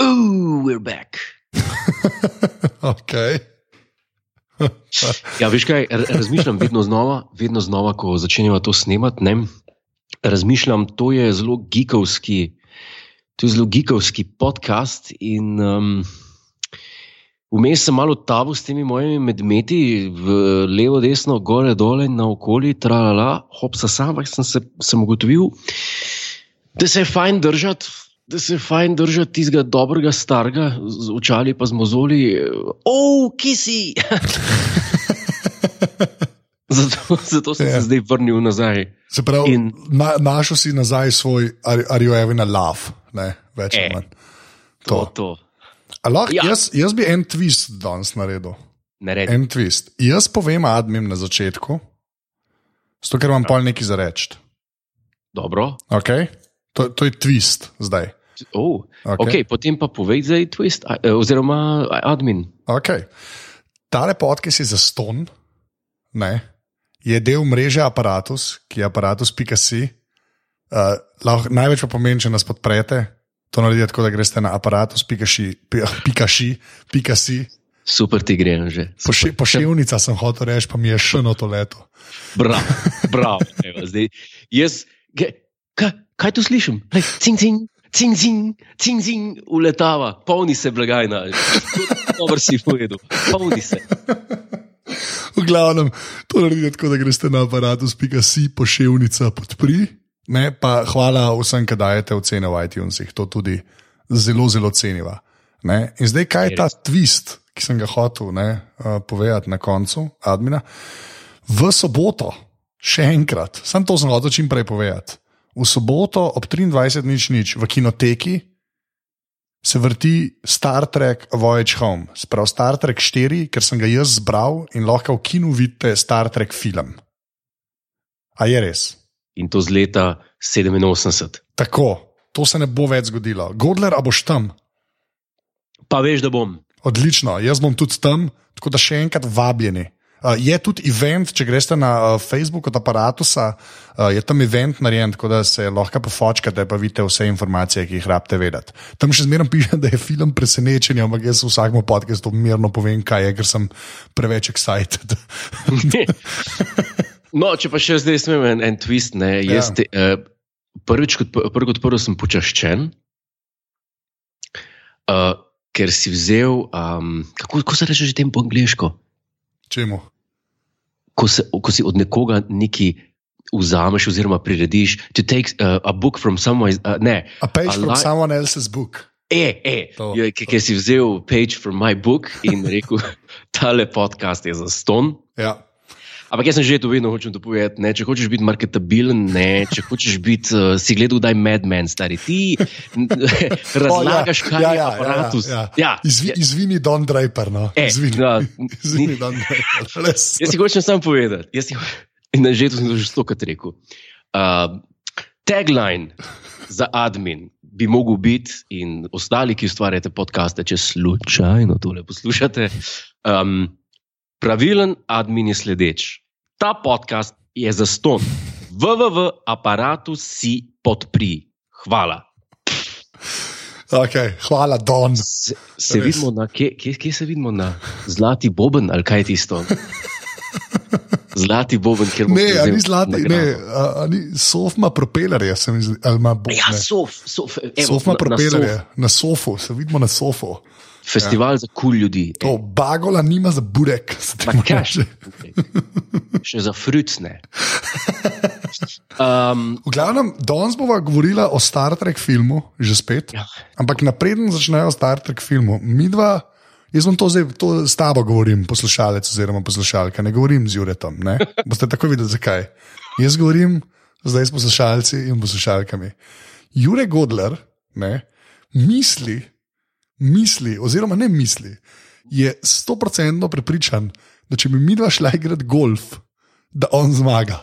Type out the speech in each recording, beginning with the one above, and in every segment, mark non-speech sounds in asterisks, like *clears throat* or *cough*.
Oh, we're back. *laughs* okay. ja, veš kaj, razmišljam vedno znova, vedno znova, ko začenjamo to snemati. Ne? Razmišljam, to je zelo geekovski, to je zelo geekovski podcast. In um, vmes sem malo tabu s temi mojimi medmeti, v levo, desno, gore, dole, naokoli, tralala, hopsa, sam, sem se sem ugotovil, da se je fajn držati da se je fajn držati tistega dobrega, starega, z očali pa z mozoli. Oh, ki si! *laughs* zato, zato sem yeah. se ja. zdaj vrnil nazaj. Se pravi, In, na, našel si nazaj svoj, ali jo je na lav, ne več ali eh, manj. To. to, to. Lahko, ja. jaz, jaz bi en twist danes naredil. Naredi. En twist. Jaz povem admin na začetku, zato ker imam pol nekaj za reči. Dobro. Okay. To, to je twist zdaj. Oh, okay. Okay, potem pa povej, da je twist, eh, oziroma admin. Okay. Tale podcast je za ston, ne? je del mreže aparatus, ki je aparatus.si. Uh, največ pa pomeni, če nas podprete. To naredite tako, da greste na aparatus.si. *laughs* Super ti gre, že. Pošiljnica sem hotel reči, pa mi je še eno to leto. Bravo, bravo. Evo, zdaj, jaz, kaj, kaj tu slišim? Lej, cing, cing, cing, cing, cing, cing, uletava, polni se blagajna. Dobro si povedal, polni se. V glavnem, to naredite tako, da greste na aparatus.si, pošiljnica podpri. Ne, pa hvala vsem, ki dajete ocene v iTunesih, to tudi zelo, zelo ceniva. Ne? In zdaj, kaj je ta twist, ki sem ga hotel ne, uh, povedati na koncu, admina? V soboto, še enkrat, sem to znal čim prej povedati v soboto ob 23.00 v kinoteki se vrti Star Trek Voyage Home, sprav Star Trek 4, ker sem ga jaz zbral in lahko v kinu vidite Star Trek film. A je res? In to z leta 87. Tako, to se ne bo več zgodilo. Godler, a boš tam? Pa veš, da bom. Odlično, jaz bom tudi tam, tako da še enkrat vabljeni. Uh, je tudi event, če greste na uh, Facebook od aparata, uh, je tam event narejen, tako da se lahko pofočkate, pa vidite vse informacije, ki jih rabite vedeti. Tam še zmeraj piše, da je film presenečen, ampak jaz vsakmo podkastu mirno povem, kaj je, ker sem preveč excited. *laughs* no, če pa še zdaj smem en, en twist, ne, ja. te, uh, prvič kot, prvi kot prvo sem počaščen. Uh, ker si vzel, um, kako, kako se reče že tem po angliško? Čemu? Ko, se, ko si od nekoga nekaj vzameš, oziroma prirediš, to take uh, a book from someone. Uh, ne, a page a from someone else's book. E, e, ki si vzel page from my book in rekel, *laughs* tale podcast je za ston. Ja. Ampak jaz sem že to vedno hočem povedati. Če hočeš biti marketabilen, ne, če hočeš biti, uh, si gledal, da je Madman, stari ti, *laughs* razlagaš, kaj ja, je ja, aparatus. Ja, ja, ja. Izvi, izvini, Don Draper. No. E, izvini, da, *laughs* izvini Don Draper. *laughs* jaz si hočem samo povedati. Si, in na žetu sem to že stokrat rekel. Uh, tagline za admin bi mogel biti, in ostali, ki ustvarjate podcaste, če slučajno tole poslušate. Um, Pravilen admin je sledeč. Ta podcast je za ston. VVV aparatu si podpri. Hvala. Okay, hvala, Don. Se, se vidimo na, kje, kje, kje se vidimo na zlati boben ali kaj tisto? Zlati boben, kjer bomo videli. Ne, ni zlati, ne, ni, sof ima propelerje, se mi zdi, ali ima boben. Ja, sof, sof, evo, sof ima propelerje, na, sof. na sofu, se vidimo na sofu. Festival ja. za kul cool ljudi. To bagola nima za burek. *laughs* Še. še za frucne. *laughs* Um, v glavnem, danes bomo govorili o Star Trek filmu, že spet. Ja. Ampak napreden začnejo Star Trek filmu. Mi dva, jaz bom to zdaj to s tabo govorim, poslušalec oziroma poslušalka, ne govorim z Juretom. Ne? Boste tako videli, zakaj. Jaz govorim zdaj s poslušalci in poslušalkami. Jure Godler ne, misli, misli, oziroma ne misli, je stoprocentno prepričan, da če bi mi dva šla igrati golf, da on zmaga.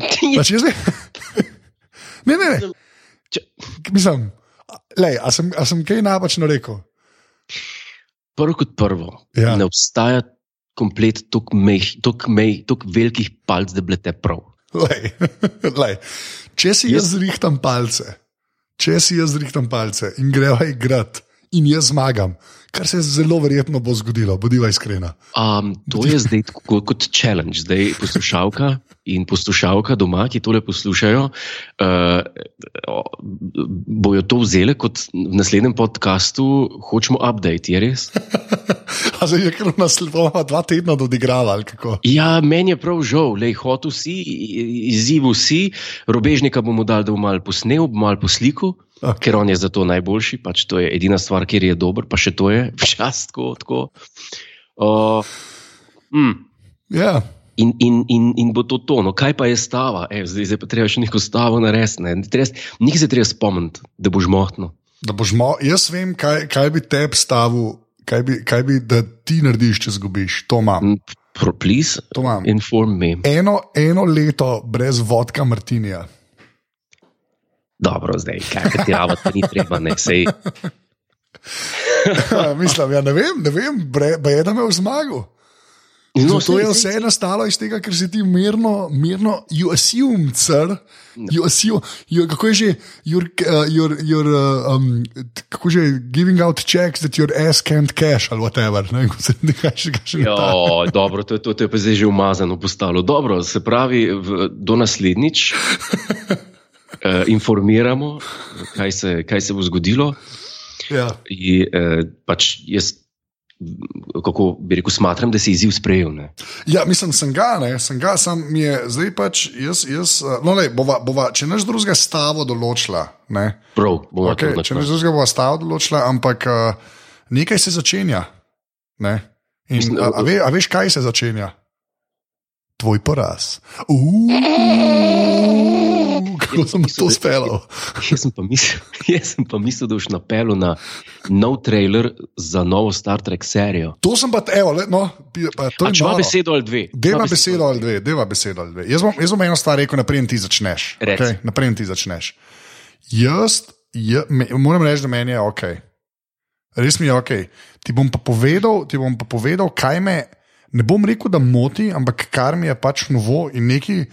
*laughs* Pač jaz, ne, *laughs* ne, ne. Mislim, lej, a, sem, a sem kaj napačno rekel? Prvo kot prvo, ja. ne obstaja komplet tako velikih palcev, da bi te prav. Lej, *laughs* lej. Če si jaz zrihtam palce, če si jaz zrihtam palce in greva igrati in jaz zmagam. Kar se zelo verjetno bo zgodilo, bodiva iskrena. Um, to je zdaj kot, kot challenge, zdaj poslušalka in poslušalka doma, ki tole poslušajo, uh, bojo to vzeli kot v naslednjem podkastu, hočemo update, je res? *laughs* zdaj je kar naslednjo dva tedna dodigrala. Ja, meni je prav žal, le hotel si, izzivu si, robežnika bomo dali, da bomo malo posnel, malo poslikal. Okay. Ker on je za to najboljši, pač to je edina stvar, kjer je dober, pa še to je *laughs* včasih tako. tako. Uh, mm. yeah. in, in, in, in bo to to. No, kaj pa je stava? E, zdaj, zdaj pa treba še neko stavo narediti. Ne? Nikaj se treba spomniti, da boš. Da boš mo jaz vem, kaj, kaj bi te stavil, kaj bi, kaj bi ti narediš, če zgubiš. To imam. Please, to imam. Inform me. Eno, eno leto brez vodka Martinija dobro, zdaj kaj ti rado, da ni treba, ne sej. *laughs* Mislim, ja, ne vem, ne vem, bre da me v zmagu. No, to je vse nastalo iz tega, ker si ti mirno, mirno, you assume, sir. No. You assume, you, kako je že, you're, uh, you're, you're, uh, um, kako že, giving out checks that your ass can't cash ali whatever. Ne, *laughs* se ne kaže, kaj še. Ja, dobro, to, to, to je pa zdaj že umazano postalo. Dobro, se pravi, v, do naslednjič. *laughs* uh, informiramo, kaj se, kaj se bo zgodilo. Ja. In, uh, pač jaz, kako bi rekel, smatram, da si izziv sprejel. Ne? Ja, mislim, sem ga, ne, sem ga, sem mi je zdaj pač jaz. jaz uh, no, lej, bova, bova, če neš drugega stava določila. Ne, Prav, bomo okay, če neš drugega bova stava določila, ampak uh, nekaj se začenja. Ne? In, mislim, a, a, ve, a veš, kaj se začenja? Tvoj poraz. Uuuu kako sem to speljal. *laughs* Jaz sem mislil, *laughs* sem pa mislil da boš napeljal na nov trailer za novo Star Trek serijo. To sem pa, evo, le, no, pa, to je. Če ima besedo ali dve. Deva besedo ali dve, deva besedo ali dve. Jaz bom, jaz bom eno stvar rekel, naprej ti začneš. Okay? Naprej ti začneš. Jaz, jaz me, moram reči, da meni je ok. Res mi je ok. Ti bom pa povedal, ti bom pa povedal kaj me. Ne bom rekel, da moti, ampak kar mi je pač novo in nekaj,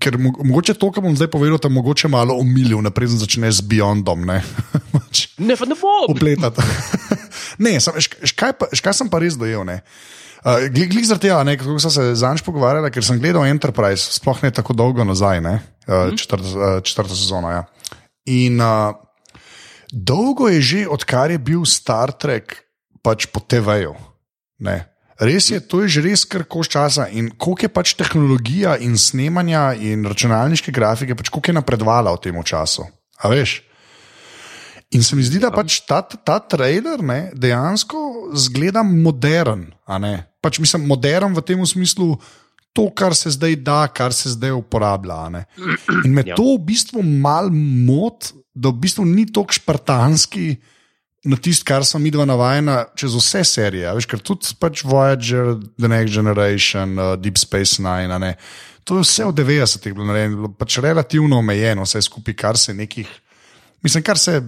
ker mo mogoče to, kar bom zdaj povedal, te mogoče malo omilil, naprej začneš z Beyondom. Ne, *laughs* ne, ne bom. Upletati. *laughs* ne, sem, škaj, pa, škaj sem pa res dojel. Uh, Glede za tega, kako sem se zanj pogovarjal, ker sem gledal Enterprise, sploh ne tako dolgo nazaj, ne, uh, četrta, uh, četrta sezona. Ja. In uh, dolgo je že, odkar je bil Star Trek pač po TV-ju. Res je, to je že res kar koš časa in koliko je pač tehnologija in snemanja in računalniške grafike, pač koliko je napredovala v tem času. A veš? In se mi zdi, da pač ta, ta trailer ne, dejansko zgleda modern. Pač mislim, modern v tem smislu, to, kar se zdaj da, kar se zdaj uporablja. In me ja. to v bistvu mal mot, da v bistvu ni tako špartanski na tisto, kar smo mi dva navajena čez vse serije. Veš, ker tudi pač Voyager, The Next Generation, uh, Deep Space Nine, ne, to je vse v 90-ih bilo narejeno, pač relativno omejeno, vse skupaj, kar se nekih, mislim, kar se.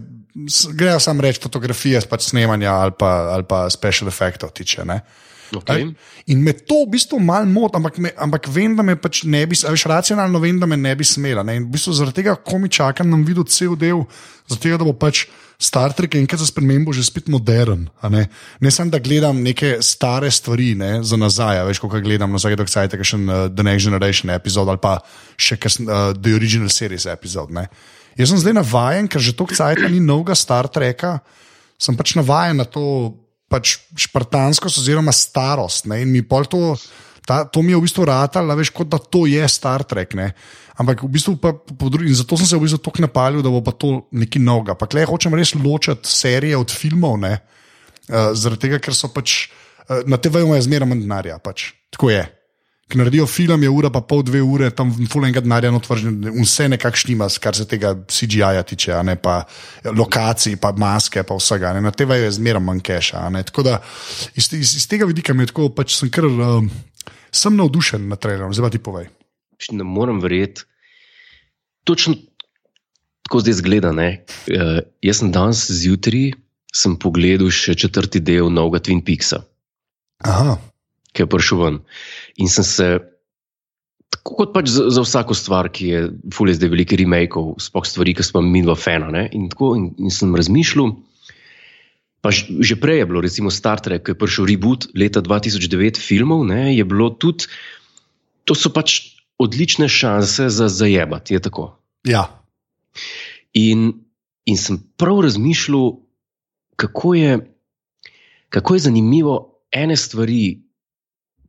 Grejo samo reči fotografije, pač snemanja ali pa, ali pa special efektov tiče. Okay. In me to v bistvu malo moti, ampak, ampak vem, da me pač ne bi, veš, racionalno vem, da me ne bi smela. Ne? In v bistvu zaradi tega, ko mi čakam, nam videl cel del, tega, da bo pač. Star Trek je enkrat za spremembo že spet modern. Ne, ne samo da gledam neke stare stvari ne, za nazaj, veš, kako gledam nazaj, da je še uh, The Next Generation epizod ali pa še kas, uh, The Original Series epizod. Ne. Jaz sem zdaj navaden, ker že toliko časa ni novega Star Treka, sem pač navaden na to pač špartanskost oziroma starost. Ne, in mi pol to. Ta, to mi je v bistvu ratalo, veš, kot da to je Star Trek. Ne? Ampak v bistvu pa po drugi, zato sem se v bistvu tako napalil, da bo pa to nekaj novega. Pa klej hočem res ločiti serije od filmov, uh, zaradi tega, ker so pač uh, na TV-ju je zmeraj manj denarja. Pač. Tako je. Ker naredijo film, je ura, pa pol dve ure, tam fulenga denarja, notvržen, vse nekakšni ima, kar se tega CGI-ja tiče, ne pa lokacij, pa maske, pa vsega. Ne? Na TV-ju je zmeraj manj keša. Tako da iz, iz, iz tega vidika mi je tako, pač sem kar. Uh, sem navdušen nad trailerom, zdaj pa ti povej. Ne morem verjeti, točno tako zdaj zgleda. Uh, jaz sem danes zjutraj pogledal še četrti del novega Twin Peaksa, Aha. ki je prišel ven. In sem se, tako kot pač za, za vsako stvar, ki je fulej zdaj veliko remakeov, sploh stvari, ki smo mi dva fena. In, tako, in, in sem razmišljal. Pa že prej je bilo, recimo Star Trek, ki je prišel reboot leta 2009 filmov, ne, je bilo tudi, to so pač odlične šanse za zajebat, je tako. Ja. In, in sem prav razmišljal, kako je, kako je zanimivo, ene stvari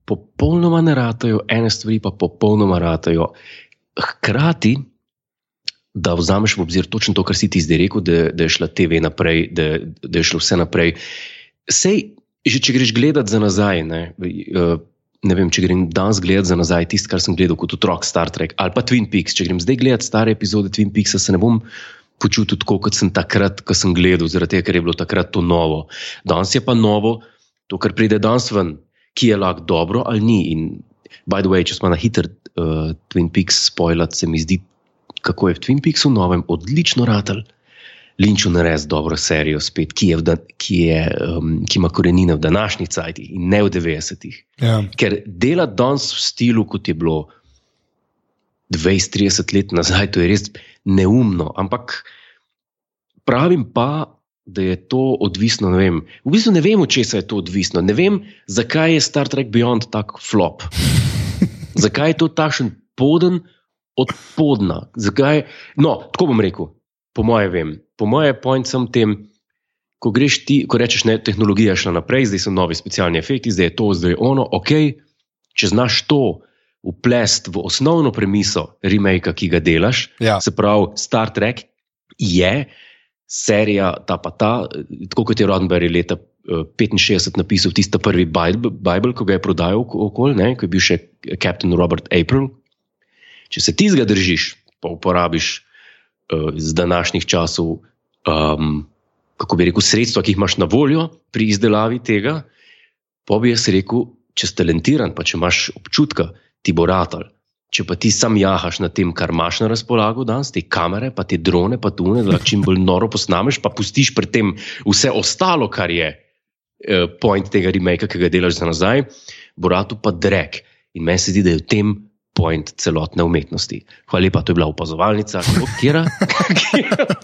popolnoma ne ratajo, ene stvari pa popolnoma ratajo. Hkrati, da vzameš v obzir točno to, kar si ti zdaj rekel, da, da je šla TV naprej, da, da je šlo vse naprej. Sej, že če greš gledati za nazaj, ne, uh, ne vem, če grem danes gledati za nazaj tisto, kar sem gledal kot otrok Star Trek ali pa Twin Peaks. Če grem zdaj gledati stare epizode Twin Peaksa, se ne bom počutil tako, kot sem takrat, ko sem gledal, zaradi tega, ker je bilo takrat to novo. Danes je pa novo, to, kar pride danes ven, ki je lahko dobro ali ni. In, by the way, če smo na hiter uh, Twin Peaks spoiler, se mi zdi, kako je v Twin Peaksu novem odlično ratelj. Linču naredil dobro serijo, spet, ki, je da, ki, je, um, ki ima korenine v današnjih cajtih in ne v 90-ih. Ja. Ker dela danes v stilu, kot je bilo 20-30 let nazaj, to je res neumno. Ampak pravim pa, da je to odvisno. Vem, v bistvu ne vem, če se je to odvisno. Ne vem, zakaj je Star Trek Beyond tak flop. *laughs* zakaj je to takšen poden od podna? Zakaj? No, tako bom rekel, po mojem vem. Po mojem point sem tem. Ko greš ti, ko rečeš, je tehnologija šla naprej, zdaj so novi specialni efekti, zdaj je to, zdaj je ono, ok, če znaš to uplest v osnovno premiso remake, ki ga delaš, Ja. se pravi Star Trek, je serija ta pa ta, tako kot je Roddenberry leta eh, 65 napisal tisti prvi Bible, Bible, ko ga je prodajal oko- okoli, ne, ko je bil še Captain Robert April. Če se ti zga držiš, pa uporabiš uh, z današnjih časov, um, kako bi rekel, sredstva, ki jih imaš na voljo pri izdelavi tega, pa bi jaz rekel, če si talentiran, pa če imaš občutka, ti bo ratal. Če pa ti sam jahaš na tem, kar imaš na razpolago danes, te kamere, pa te drone, pa tune, da čim bolj noro posnameš, pa pustiš pri tem vse ostalo, kar je eh, point tega remake, ki ga delaš za nazaj, bo ratu pa drek. In meni se zdi, da je v tem point celotne umetnosti. Hvala lepa, to je bila opazovalnica, kjer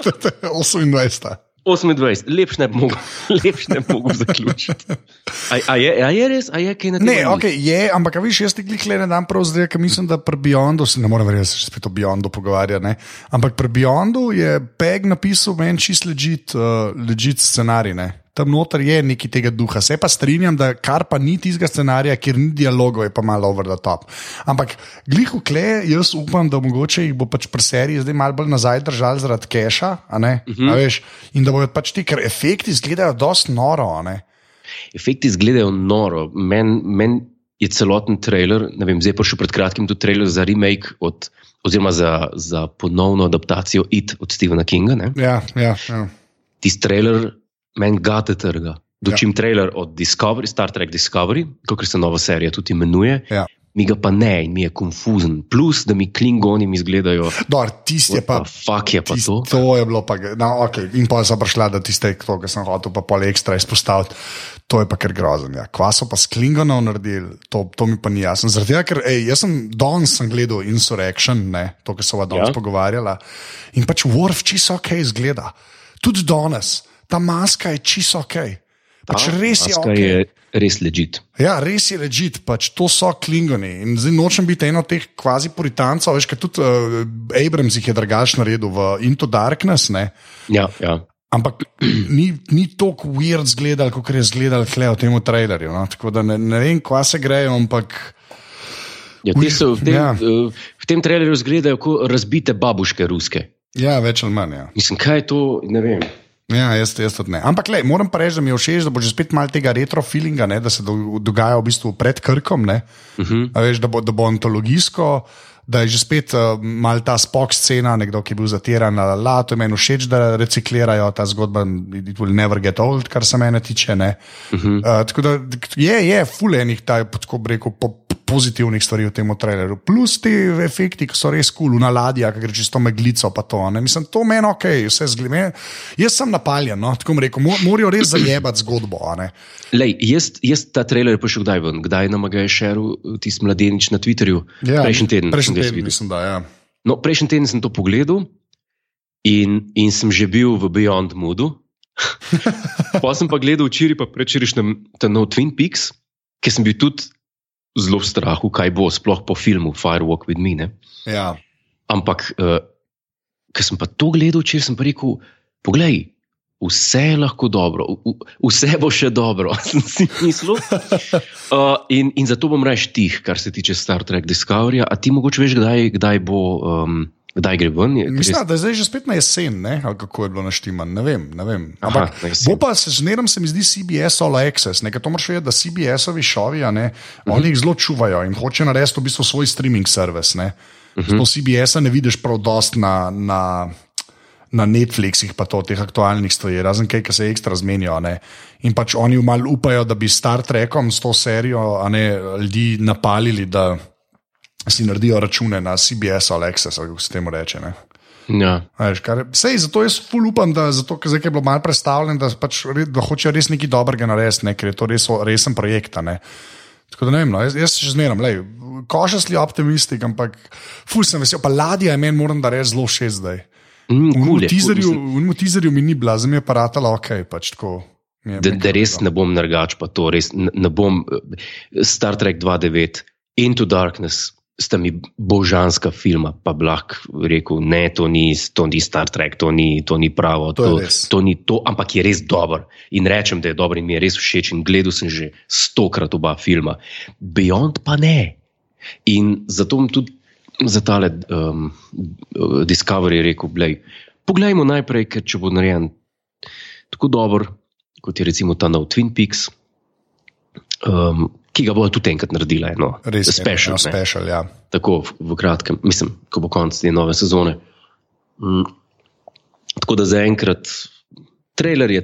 28. 28, lepš ne bi mogel, lepš ne bi mogel zaključiti. A, a, je, a je res, a je kaj na tem? Ne, okay, je, ampak a viš, jaz ti klikle ne dam prav zdaj, ker mislim, da pri Beyondu, ne morem verjeti, da se spet o Beyondu pogovarja, ne? ampak pri Beyondu je Peg napisal meni čist legit, uh, legit scenarij. Ne? Tam noter je nekaj tega duha. Se pa strinjam, da kar pa ni tistega scenarija, kjer ni dialogov, je pa malo over the top. Ampak glihu kle, jaz upam, da mogoče jih bo pač pri seriji zdaj malo bolj nazaj držali zaradi keša? Uh -huh. a veš, in da bodo pač ti, ker efekti izgledajo dosti noro. Efekti izgledajo noro. Meni men je celoten trailer, ne vem, zdaj pa še pred kratkim tudi trailer za remake, od, oziroma za, za ponovno adaptacijo It od Stephena Kinga. Ne? Ja, ja, ja. Tisti trailer meni gate trga. Dočim ja. trailer od Discovery, Star Trek Discovery, kot se nova serija tudi imenuje. Ja. Mi ga pa ne in mi je konfuzen. Plus, da mi klingoni izgledajo. Dor, tisti je pa. Fuk je pa Tist, to. to je bilo pa, no, okay. in pa sem prišla, da tiste, ki sem hotel, pa pol ekstra izpostaviti. To je pa kar grozno. Ja. Kva so pa s Klingonov naredili, to, to mi pa ni jasno. Zaradi tega, ker ej, jaz sem danes gledal Insurrection, ne, to, kar so va danes Ja. ja. pogovarjala. In pač Worf čisto ok izgleda. Tudi danes, ta maska je čisto ok. Pač Ta res je maska ok. je res ležit. Ja, res je ležit, pač to so klingoni. In zdaj nočem biti eno od teh kvazi puritancev, veš, ker tudi uh, Abrams jih je drugačen naredil v Into Darkness. Ne? Ja, ja. Ampak *clears throat* ni, ni tako weird zgledal, kot je zgledal tle v tem trailerju. No? Tako da ne, ne vem, kva se grejo, ampak Ja, te so v tem, Ja. ja. v tem trailerju izgledajo kot razbite babuške ruske. ja, več ali manj. Ja. Mislim, kaj je to, ne vem. Ja, jaz, jaz tudi ne. Ampak, lej, moram pa reči, da mi je všeč, da bo že spet malo tega retro feelinga, ne, da se do, dogaja v bistvu pred krkom. Ne, uh -huh. veš, da, bo, da bo antologijsko, da je že spet uh, mal ta spok scena, nekdo, ki je bil zatiran na la. To je meni všeč, da reciklirajo ta zgodba, it will never get old, kar se mene tiče. Uh -huh. uh, tako da je, je fulenih, tako bi rekel. Po, Pozitivnih stvari v tem traileru, plus ti efekti, ki so res kul, cool, na ladji, ki gre čisto meglico. pa To, ne. Mislim, to meni ok, vse zgleda. Jaz sem napaljen, no, tako rekel, mo- morajo res zajebati zgodbo. ne. Lej, jaz, jaz ta trailer pa še kdaj ven, kdaj nam ga je šeril tisti mladenič na Twitterju. prejšnji teden. Prejšnji jaz teden, mislim, da ja. No, prejšnji teden sem to pogledal in, in sem že bil v Beyond Moodu. *laughs* pa sem pa gledal včeraj, pa prečerišnjem ta nov Twin Peaks, ki sem bil tudi zelo v strahu, kaj bo, sploh po filmu Firewalk with Me. Ne? Ja. Ampak, uh, ker sem pa to gledal, če sem pa rekel, poglej. Vse je lahko dobro, v, vse bo še dobro, *laughs* sem si mislil. Uh, in, in zato bom reč tih, kar se tiče Star Trek Discovery. A ti mogoče veš, kdaj, kdaj bo. Um, Kdaj gre ven? Je, Mislim, da je zdaj že spet na jesen, ne? ali kako je bilo naštiman. Ne vem. Ne vem. Ampak Aha, bo pa se zmeraj, se mi zdi, CBS All Access. Nekaj to moraš vedeti, da CBS-ovi šovi, uh -huh. oni jih zelo čuvajo in hoče narediti v bistvu svoj streaming servis. Uh -huh. CBS-a ne vidiš prav dost na. na Na Netflixih, pa to teh aktualnih stvari, razen kaj, ki se ekstra zmenijo. Ne? In pač oni malo upajo, da bi Star Trekom s to serijo ne, ljudi napalili, da si naredijo račune na CBS ali Access, kako se temu reče. Ne? Ja. Sej, zato jaz ful upam, da zato, zdaj, je bilo malo predstavljeno, da, pač, da hoče res nekaj dobrega narediti, ne? ker je to res resen projekt. Tako da ne vem, no, jaz, jaz še zmeram, košasli optimistik, ampak ful sem vesel, pa ladja je meni, moram da reči, zelo še zdaj. Mm, v tem teaserju mi ni bila, zdaj mi je pa ratala ok. Pač, tako, da, da res ne bom nergač, pa to res ne, ne bom. Star Trek 2.9, Into Darkness, sta mi božanska filma, pa bi lahko rekel, ne, to ni, to ni Star Trek, to ni, to ni pravo, to, to, to ni to, ampak je res dober. In rečem, da je dober in mi je res všeč in gledal sem že stokrat oba filma. Beyond pa ne. In zato tudi za tale um, Discovery rekel, blej, poglejmo najprej, ker če bo narejen tako dober, kot je recimo ta nov Twin Peaks. Um, ki ga bo tudi enkrat naredila. Eno, Res je, special, no, special, ja. Tako v kratkem, mislim, ko bo konec te nove sezone. Mm. Tako da zaenkrat trailer je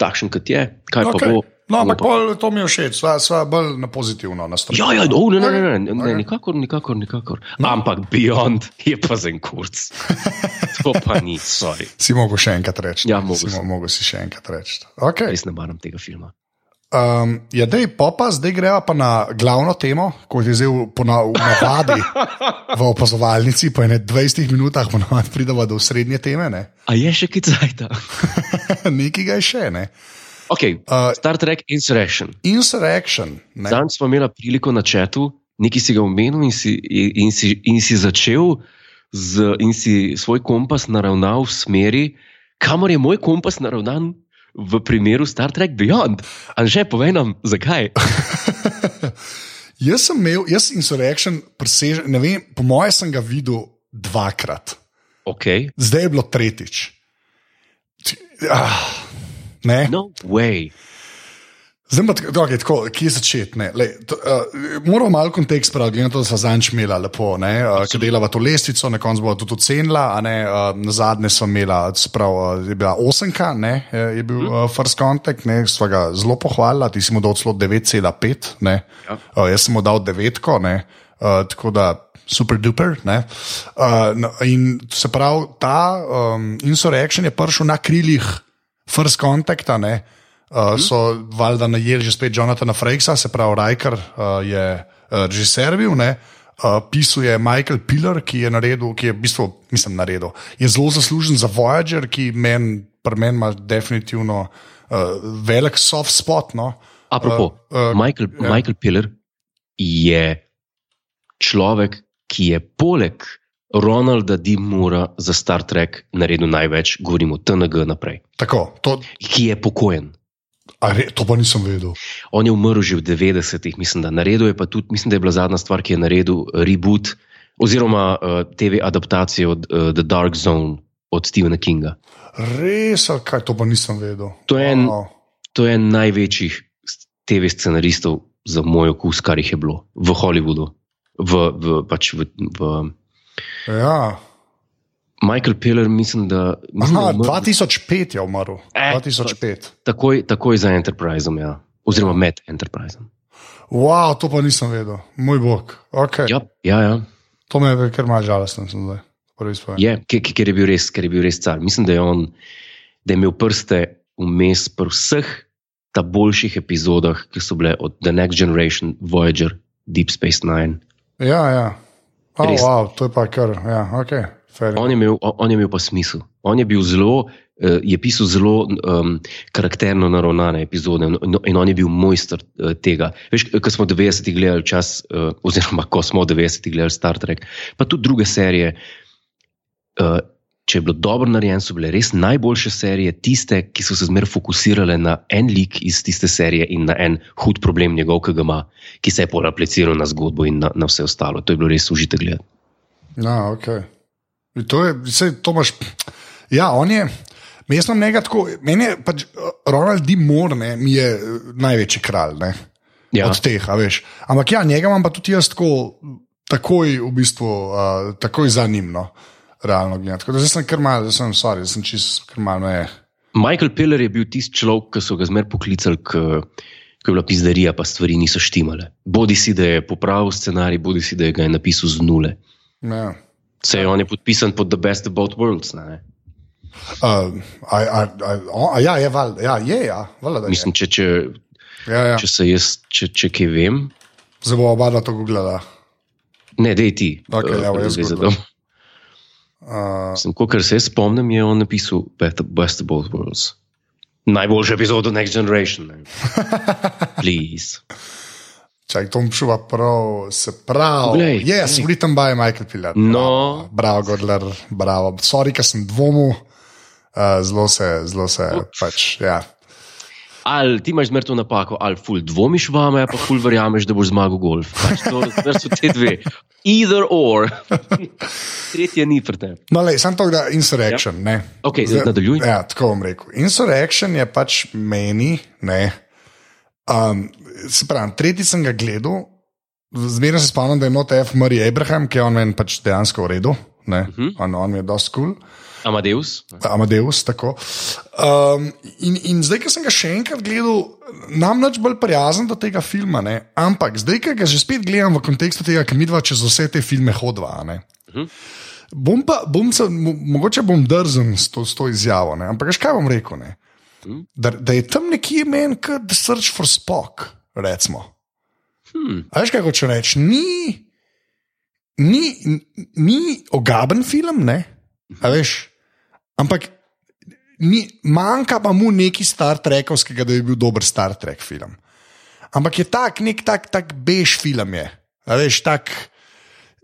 takšen, kot je. Kaj okay. pa bo? No, ampak pol, to mi je všeč, sva, sva bolj na pozitivno nastrojena. Ja, ja, oh, ne, ne, ne, ne, ne, nikakor, nikakor. nikakor. No. Ampak Beyond je pa za en kurc. *laughs* to pa ni, sorry. Si mogel še enkrat reči. Ja, mogel si. Mogel si še enkrat reči. Okay. Res ne maram tega filma. Um, ja, dej, popa, zdaj greva pa na glavno temo, kot je zdaj v navadi v opazovalnici. Po 20 minutah ponovadi pridemo do srednje teme. Ne? A je še kaj cajta? *laughs* Nekaj ga je še. Ne? Okay, uh, Star Trek Insurrection. Insurrection. Danes smo imeli priliko na četu, nekaj si ga omenil in si, in si, in si začel z, in si svoj kompas naravnal v smeri, kamor je moj kompas naravnan v primeru Star Trek Beyond. Anže, povej nam, zakaj. *laughs* jaz sem imel, jaz Insurrection, presež, ne vem, po mojem sem ga videl dvakrat. Okay. Zdaj je bilo tretjič. Ah, ne. No way. Zdaj pa okay, tako kje začeti? Uh, moramo malo kontekst pravi, glede na to, da smo zanj imeli lepo, uh, ki delava to lestvico, na koncu bo tudi ocenila. Uh, na zadnje smo imeli, sprav, uh, je bila 8, ne, je bil uh, First Contact, ne, sva ga zelo pohvalila, ti si mu dal celo 9,5, ja. uh, jaz sem mu dal 9, ne, uh, tako da super duper. Uh, no, in se pravi, ta um, insurrection je prišel na krilih First Contacta. Ne, Uh, so valjda najeli že spet Jonathana Frakesa, se pravi, Rajkar uh, je uh, režiser bil. Uh, pisal je Michael Piller, ki je naredil, ki je v bistvu, mislim, naredil. Je zelo zaslužen za Voyager, ki meni men ima definitivno uh, velik soft spot. No. Apropo, uh, uh, Michael, ja. Michael Piller je človek, ki je poleg Ronalda D. Mura za Star Trek naredil največ, govorimo o TNG naprej. Tako, to... Ki je pokojen. Re, to pa nisem vedel. On je umrl že v 90-ih, mislim, da naredil je pa tudi, mislim, da je bila zadnja stvar, ki je naredil reboot oziroma uh, eh, TV adaptacijo od uh, The Dark Zone od Stephena Kinga. Res, kaj to pa nisem vedel. To je, en, wow. to je en največjih TV scenaristov za moj okus, kar jih je bilo v Hollywoodu. V, v, pač v, v, ja. Michael Piller, mislim, da. Mislim, Aha, da 2005 je umrl. Eh, 2005. Takoj, takoj za Enterprise, ja. oziroma med Enterprise. Wow, to pa nisem vedel, moj bog. Okay. Ja, ja, ja. To me je kar malo žalostno, sem zdaj. Je, ker je bil res, ker je bil res car. Mislim, da je on, da je imel prste vmes pri vseh ta boljših epizodah, ki so bile od The Next Generation, Voyager, Deep Space Nine. Ja, ja. Oh, wow, to je pa kar, ja, ok. On je, imel, on je imel pa smisel. On je bil zelo, uh, je pisal zelo um, karakterno naravnane epizode in, in on je bil mojster uh, tega. Veš, ko smo v 90-ih gledali čas, oziroma ko smo v 90-ih gledali Star Trek, pa tudi druge serije. Uh, če je bilo dobro narejeno, so bile res najboljše serije, tiste, ki so se zmeraj fokusirale na en lik iz tiste serije in na en hud problem njegov, ki ga ima, ki se je pol apliciral na zgodbo in na, na vse ostalo. To je bilo res užite gledati. Ja, ok. To je, vse, to imaš. Ja, on je. Jaz sem nekaj tako, meni je pač Ronald D. Moore, ne, mi je največji kralj ne, Ja. od teh, a veš. Ampak ja, njega imam pa tudi jaz tako, takoj v bistvu, uh, takoj za njim, no, realno gledano. Tako da zdaj sem kar mal, zdaj sem sorry, zdaj sem čist kar mal, ne. Michael Piller je bil tisti človek, ki so ga zmeraj poklicali, ko ko je bila pizdarija, pa stvari niso štimale. Bodi si, da je popravil scenarij, bodi si, da je ga je napisal z nule. Ja. Se je on je podpisan pod The Best of Both Worlds. Ne? Uh, a, a, a, a, ja, je, val, ja, je, ja, valjda, da je. Mislim, če, če, Ja, ja. če se jaz, če, če kaj vem, Zdaj bo oba dva to googlala. ne, dej ti. Eh, evo, jaz za googlam. to. Uh, Sem, Kot se spomnim, je on napisal Best of, Both Worlds. Najboljša epizoda Next Generation. ne. *laughs* Please. Čakaj, to bom šel prav, se pravi. Yes, poglej. written by Michael Piller. No. Bravo, Godler, bravo. Sorry, ker sem dvomil, uh, zelo se, zelo se, pač, ja. Ali ti imaš zmerno napako, ali ful dvomiš vame, pa ful verjameš, da boš zmagal golf. Pač to zmer so te dve. Either or. *laughs* Tretje ni tebi. No, le, sem to, da insurrection, ja. ne. Okej, nadaljuj. Ja, tako bom rekel. Insurrection je pač meni, ne. Um, se pravi, tretji sem ga gledal, zmeraj se spomnim, da je not F. Murray Abraham, ki je on meni pač dejansko v redu, ne. Uh Mhm. -huh. on, on je dosti kul. Cool. Amadeus. Amadeus. tako. Um, in, in zdaj, ko sem ga še enkrat gledal, nam več bolj prijazen do tega filma. Ne? Ampak zdaj, ko ga že spet gledam v kontekstu tega, ker mi dva čez vse te filme hodva. ne. Bom pa, bom se, mo, mogoče bom drzen s to, s to izjavo, ne? ampak kaj bom rekel? ne? Da, da je tam nekje meni, kot The Search for Spock, recimo. Hmm. A veš, kaj hoče reči? Ni, ni, ni ogaben film, ne? A veš? Ampak ni, manjka pa mu neki Star Trekovskega, da bi bil dober Star Trek film. Ampak je tak, nek tak, tak bež film je. A veš, tak.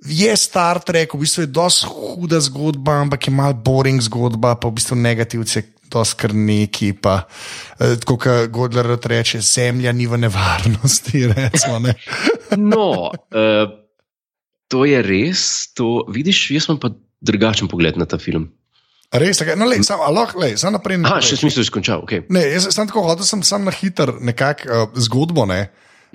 Je Star Trek, v bistvu je dosti huda zgodba, ampak je malo boring zgodba, pa v bistvu negativci, dosti kar neki. Pa, eh, tako kot Godler reče, zemlja ni v nevarnosti. *laughs* Recimo, ne. No, uh, to je res. To, vidiš, jaz imam pa drugačen pogled na ta film. Res, tako, no, lej, sam, aloh, lej, sam naprej. Aha, še smisel izkončal. Okay. Ne, jaz sem tako hotel, sem sam na hiter nekako uh, zgodbo ne,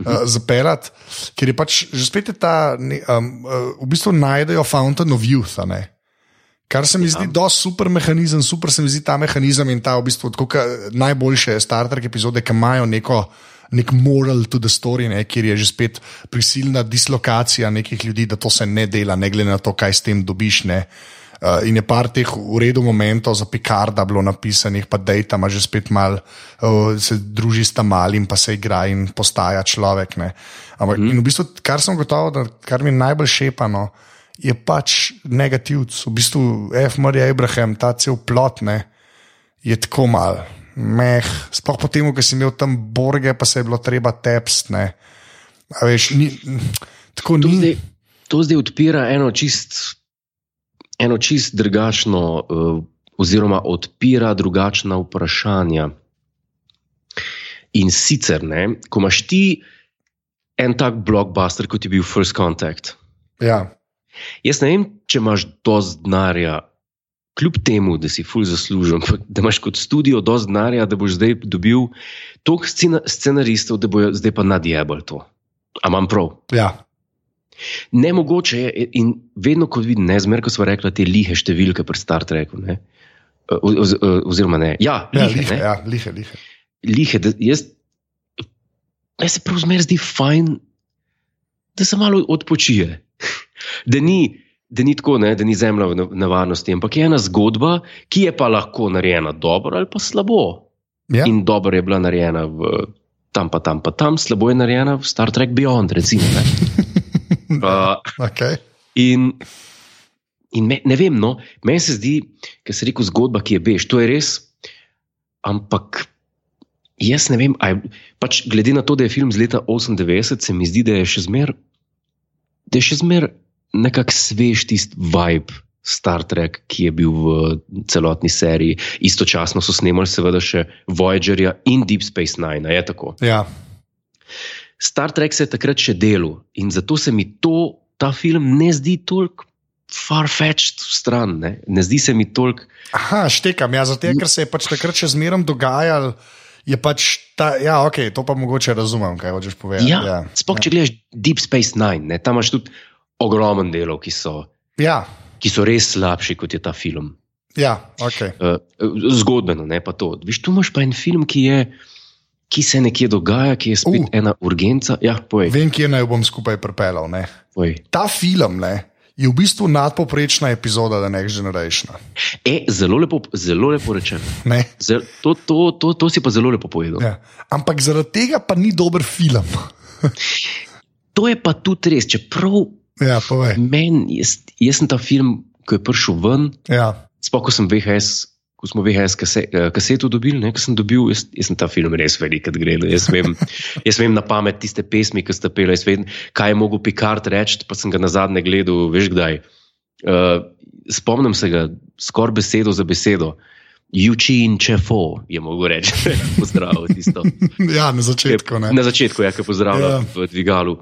uh, zapeljati, ker je pač že spet je ta, ne, um, uh, v bistvu najdejo Fountain of Youth. Ne. Kar se mi zdi, da je super mehanizem, super se mi zdi ta mehanizem in ta v bistvu najboljše Star Trek epizode, ki imajo neko. Nek moral to the story, ne, kjer je že spet prisilna dislokacija nekih ljudi, da to se ne dela, ne glede na to, kaj s tem dobiš. Ne. Uh, in je par teh v redu momentov za Picarda bilo napisanih, pa da je tam že spet mal, uh, se druži s tam malim, pa se igra in postaja človek. Ne. Ampak mm. in v bistvu, kar sem gotovo, da kar mi najbolj šepano, je pač negativc. V bistvu F. Murray Abraham, ta cel plot, ne, je tako mal. Meh, sploh po tem, ko si imel tam borge, pa se je bilo treba tepst. ne. A Veš, ni, tako To, ni. zdaj, to zdaj odpira eno čist, eno čist drugačno, uh, oziroma odpira drugačna vprašanja. In sicer, ne, ko imaš ti en tak blockbuster, kot je bil First Contact. Ja, Jaz ne vem, če imaš dovolj denarja, kljub temu, da si ful zaslužen, da imaš kot studio dovolj denarja, da boš zdaj dobil toliko scena, scenaristov, da bojo zdaj pa nadjebali to. A imam prav? ja. Nemogoče je, in vedno, ko vidim, ne zmeraj, ko smo rekli te lihe številke pri Star Treku. Ne, o, o, oziroma, ne, ja, Ja, lihe, lihe, ne, ja, lihe, lihe. lihe da, jaz, jaz se prav zmeraj zdi fajn, da se malo odpočije. *laughs* Da ni, da ni tako, ne, da ni zemlja v ne- nevarnosti, ampak je ena zgodba, ki je pa lahko narejena dobro ali pa slabo. Ja. In dobro je bila narejena v tam, pa tam, pa tam, slabo je narejena v Star Trek Beyond, recimo. *laughs* *laughs* Uh, *laughs* Okay. In in me, ne vem, no, meni se zdi, ker se reče zgodba, ki je bež, to je res, ampak jaz ne vem, aj, pač glede na to, da je film z leta 98, se mi zdi, da je še zmer, da je še zmer nekako svež tisti vibe. Star Trek, ki je bil v celotni seriji, istočasno so snemali, seveda, še Voyagerja in Deep Space Nine. Je tako? Ja. Star Trek se je takrat še delal in zato se mi to, ta film ne zdi toliko far-fetched stran. Ne? ne zdi se mi toliko. Aha, štekam, ja, zato ker se je pač takrat še zmerom dogajalo. Je pač ta, ja, ok, to pa mogoče razumem, kaj hočeš povedati. Ja, ja. Sploh, če gledaš Deep Space Nine, ne, tam imaš tudi ogromen delov, ki so. Ja ki so res slabši kot je ta film. Ja, okay. uh, eh, zgodbeno, ne pa to. Viš, tu imaš pa en film, ki, je, ki se nekje dogaja, ki je spet uh, ena urgenca. Ja, Vem, kje naj bom skupaj pripeljal. Ta film ne, je v bistvu nadpoprečna epizoda The Next Generation. E, zelo, lepo, zelo lepo rečeno. Zel, to, to, to, to si pa zelo lepo povedal. Ja. Ampak zaradi tega pa ni dober film. *laughs* to je pa tudi res. Čeprav Ja, Men, jaz, jaz sem ta film, ko je prišel ven. Ja. Sploh, ko, ko smo VHS kase, eh, kaseto dobili, ne, sem dobil, jaz, jaz sem ta film res velik, da gre. Jaz, *laughs* jaz vem na pamet tiste pesmi, ki ste peli, jaz vem, kaj je mogel Picard reči, pa sem ga na zadnje gledal, veš kdaj. Uh, spomnim se ga skoraj besedo za besedo. Juči in čefo je mogel reči, *laughs* pozdravljati tisto. ja, na začetku. Ne. Na začetku, ja, ki pozdravlja ja. v dvigalu